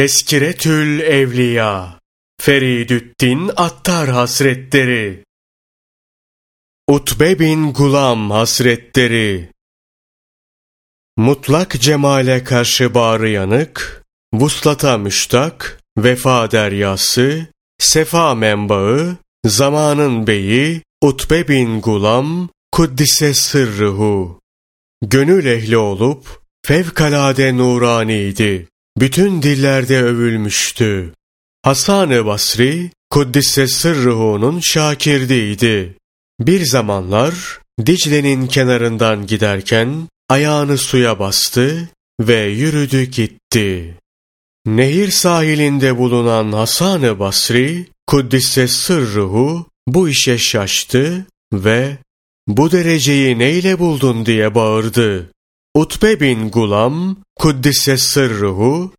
Teskiretül Evliya Feridüddin Attar Hasretleri Utbe bin Gulam Hasretleri Mutlak cemale karşı bağrı yanık, vuslata müştak, vefa deryası, sefa menbaı, zamanın beyi, Utbe bin Gulam, kuddise sırrıhu. Gönül ehli olup, fevkalade nuraniydi. Bütün dillerde övülmüştü. Hasan-ı Basri, Kuddise Sırrıhu'nun şakirdiydi. Bir zamanlar Dicle'nin kenarından giderken ayağını suya bastı ve yürüdü gitti. Nehir sahilinde bulunan Hasan-ı Basri, Kuddise Sırrıhu bu işe şaştı ve bu dereceyi neyle buldun diye bağırdı. Utbe bin Gulam, Kuddise Sırruhu,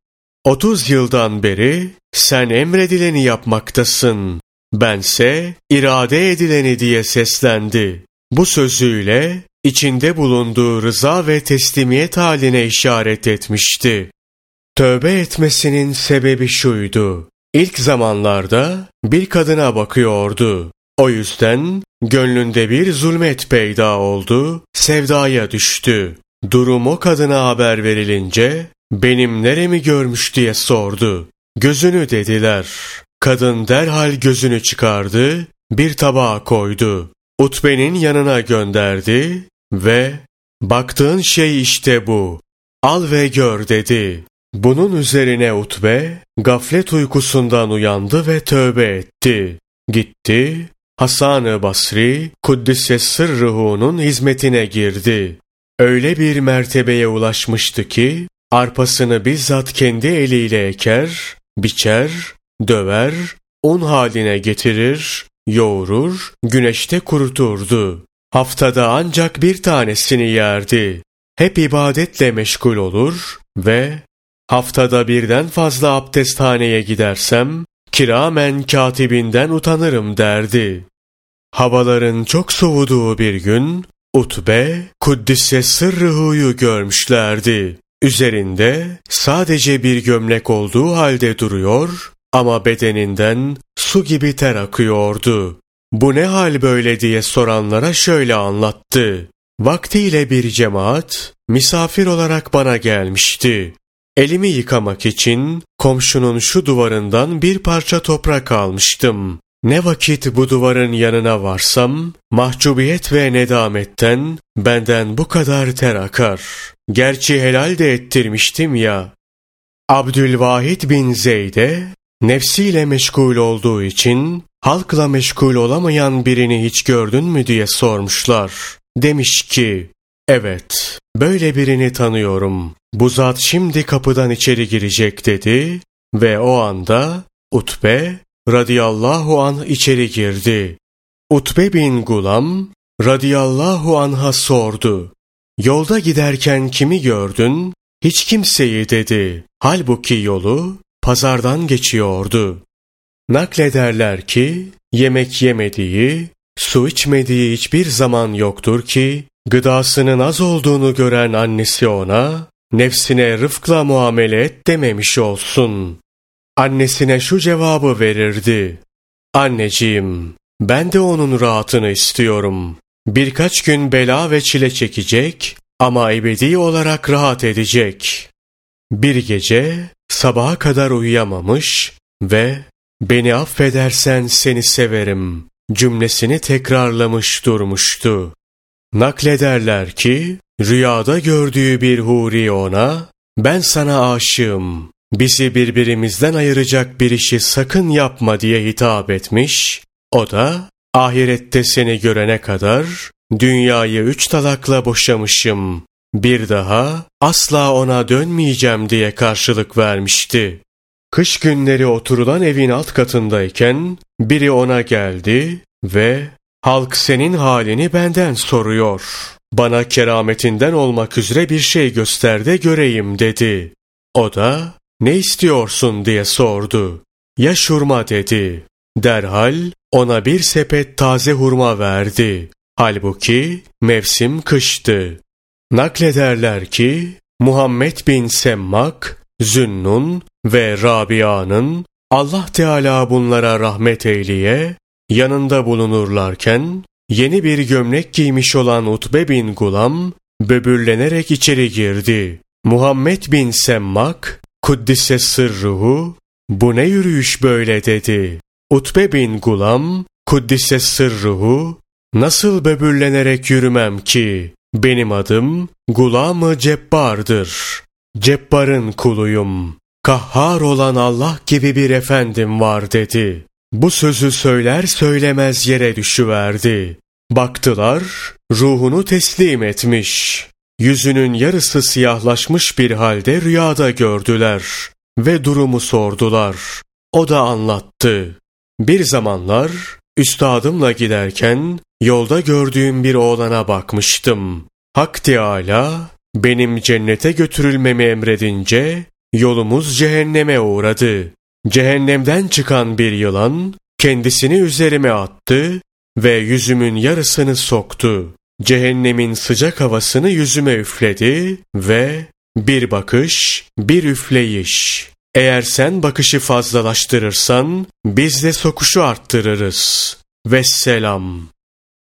30 yıldan beri sen emredileni yapmaktasın, bense irade edileni diye seslendi. Bu sözüyle içinde bulunduğu rıza ve teslimiyet haline işaret etmişti. Tövbe etmesinin sebebi şuydu. İlk zamanlarda bir kadına bakıyordu. O yüzden gönlünde bir zulmet peyda oldu, sevdaya düştü. Durum o kadına haber verilince benim neremi görmüş diye sordu. Gözünü dediler. Kadın derhal gözünü çıkardı, bir tabağa koydu. Utbe'nin yanına gönderdi ve baktığın şey işte bu. Al ve gör dedi. Bunun üzerine Utbe gaflet uykusundan uyandı ve tövbe etti. Gitti, Hasan-ı Basri Kuddise Sırrıhu'nun hizmetine girdi. Öyle bir mertebeye ulaşmıştı ki arpasını bizzat kendi eliyle eker, biçer, döver, un haline getirir, yoğurur, güneşte kuruturdu. Haftada ancak bir tanesini yerdi. Hep ibadetle meşgul olur ve haftada birden fazla abdesthaneye gidersem kiramen katibinden utanırım derdi. Havaların çok soğuduğu bir gün Utbe, Kuddise Sırrıhu'yu görmüşlerdi. Üzerinde sadece bir gömlek olduğu halde duruyor ama bedeninden su gibi ter akıyordu. Bu ne hal böyle diye soranlara şöyle anlattı. Vaktiyle bir cemaat misafir olarak bana gelmişti. Elimi yıkamak için komşunun şu duvarından bir parça toprak almıştım. Ne vakit bu duvarın yanına varsam, mahcubiyet ve nedametten benden bu kadar ter akar. Gerçi helal de ettirmiştim ya. Abdülvahid bin Zeyd'e, nefsiyle meşgul olduğu için, halkla meşgul olamayan birini hiç gördün mü diye sormuşlar. Demiş ki, evet, böyle birini tanıyorum. Bu zat şimdi kapıdan içeri girecek dedi ve o anda Utbe radıyallahu an içeri girdi. Utbe bin Gulam radıyallahu anha sordu. Yolda giderken kimi gördün? Hiç kimseyi dedi. Halbuki yolu pazardan geçiyordu. Naklederler ki yemek yemediği, su içmediği hiçbir zaman yoktur ki gıdasının az olduğunu gören annesi ona nefsine rıfkla muamele et dememiş olsun annesine şu cevabı verirdi. Anneciğim, ben de onun rahatını istiyorum. Birkaç gün bela ve çile çekecek ama ebedi olarak rahat edecek. Bir gece sabaha kadar uyuyamamış ve beni affedersen seni severim cümlesini tekrarlamış durmuştu. Naklederler ki rüyada gördüğü bir huri ona ben sana aşığım bizi birbirimizden ayıracak bir işi sakın yapma diye hitap etmiş, o da ahirette seni görene kadar dünyayı üç talakla boşamışım, bir daha asla ona dönmeyeceğim diye karşılık vermişti. Kış günleri oturulan evin alt katındayken biri ona geldi ve halk senin halini benden soruyor. Bana kerametinden olmak üzere bir şey göster de göreyim dedi. O da ne istiyorsun diye sordu. Ya şurma dedi. Derhal ona bir sepet taze hurma verdi. Halbuki mevsim kıştı. Naklederler ki Muhammed bin Semmak, Zünnun, ve Rabia'nın Allah Teala bunlara rahmet eyleye yanında bulunurlarken yeni bir gömlek giymiş olan Utbe bin Gulam böbürlenerek içeri girdi. Muhammed bin Semmak Kuddise sırruhu bu ne yürüyüş böyle dedi. Utbe bin Gulam Kuddise sırruhu nasıl böbürlenerek yürümem ki? Benim adım Gulam-ı Cebbar'dır. Cebbar'ın kuluyum. Kahhar olan Allah gibi bir efendim var dedi. Bu sözü söyler söylemez yere düşüverdi. Baktılar, ruhunu teslim etmiş. Yüzünün yarısı siyahlaşmış bir halde rüyada gördüler ve durumu sordular. O da anlattı. Bir zamanlar üstadımla giderken yolda gördüğüm bir oğlana bakmıştım. Hak Teâlâ benim cennete götürülmemi emredince yolumuz cehenneme uğradı. Cehennemden çıkan bir yılan kendisini üzerime attı ve yüzümün yarısını soktu. Cehennemin sıcak havasını yüzüme üfledi ve bir bakış, bir üfleyiş. Eğer sen bakışı fazlalaştırırsan biz de sokuşu arttırırız. Vesselam.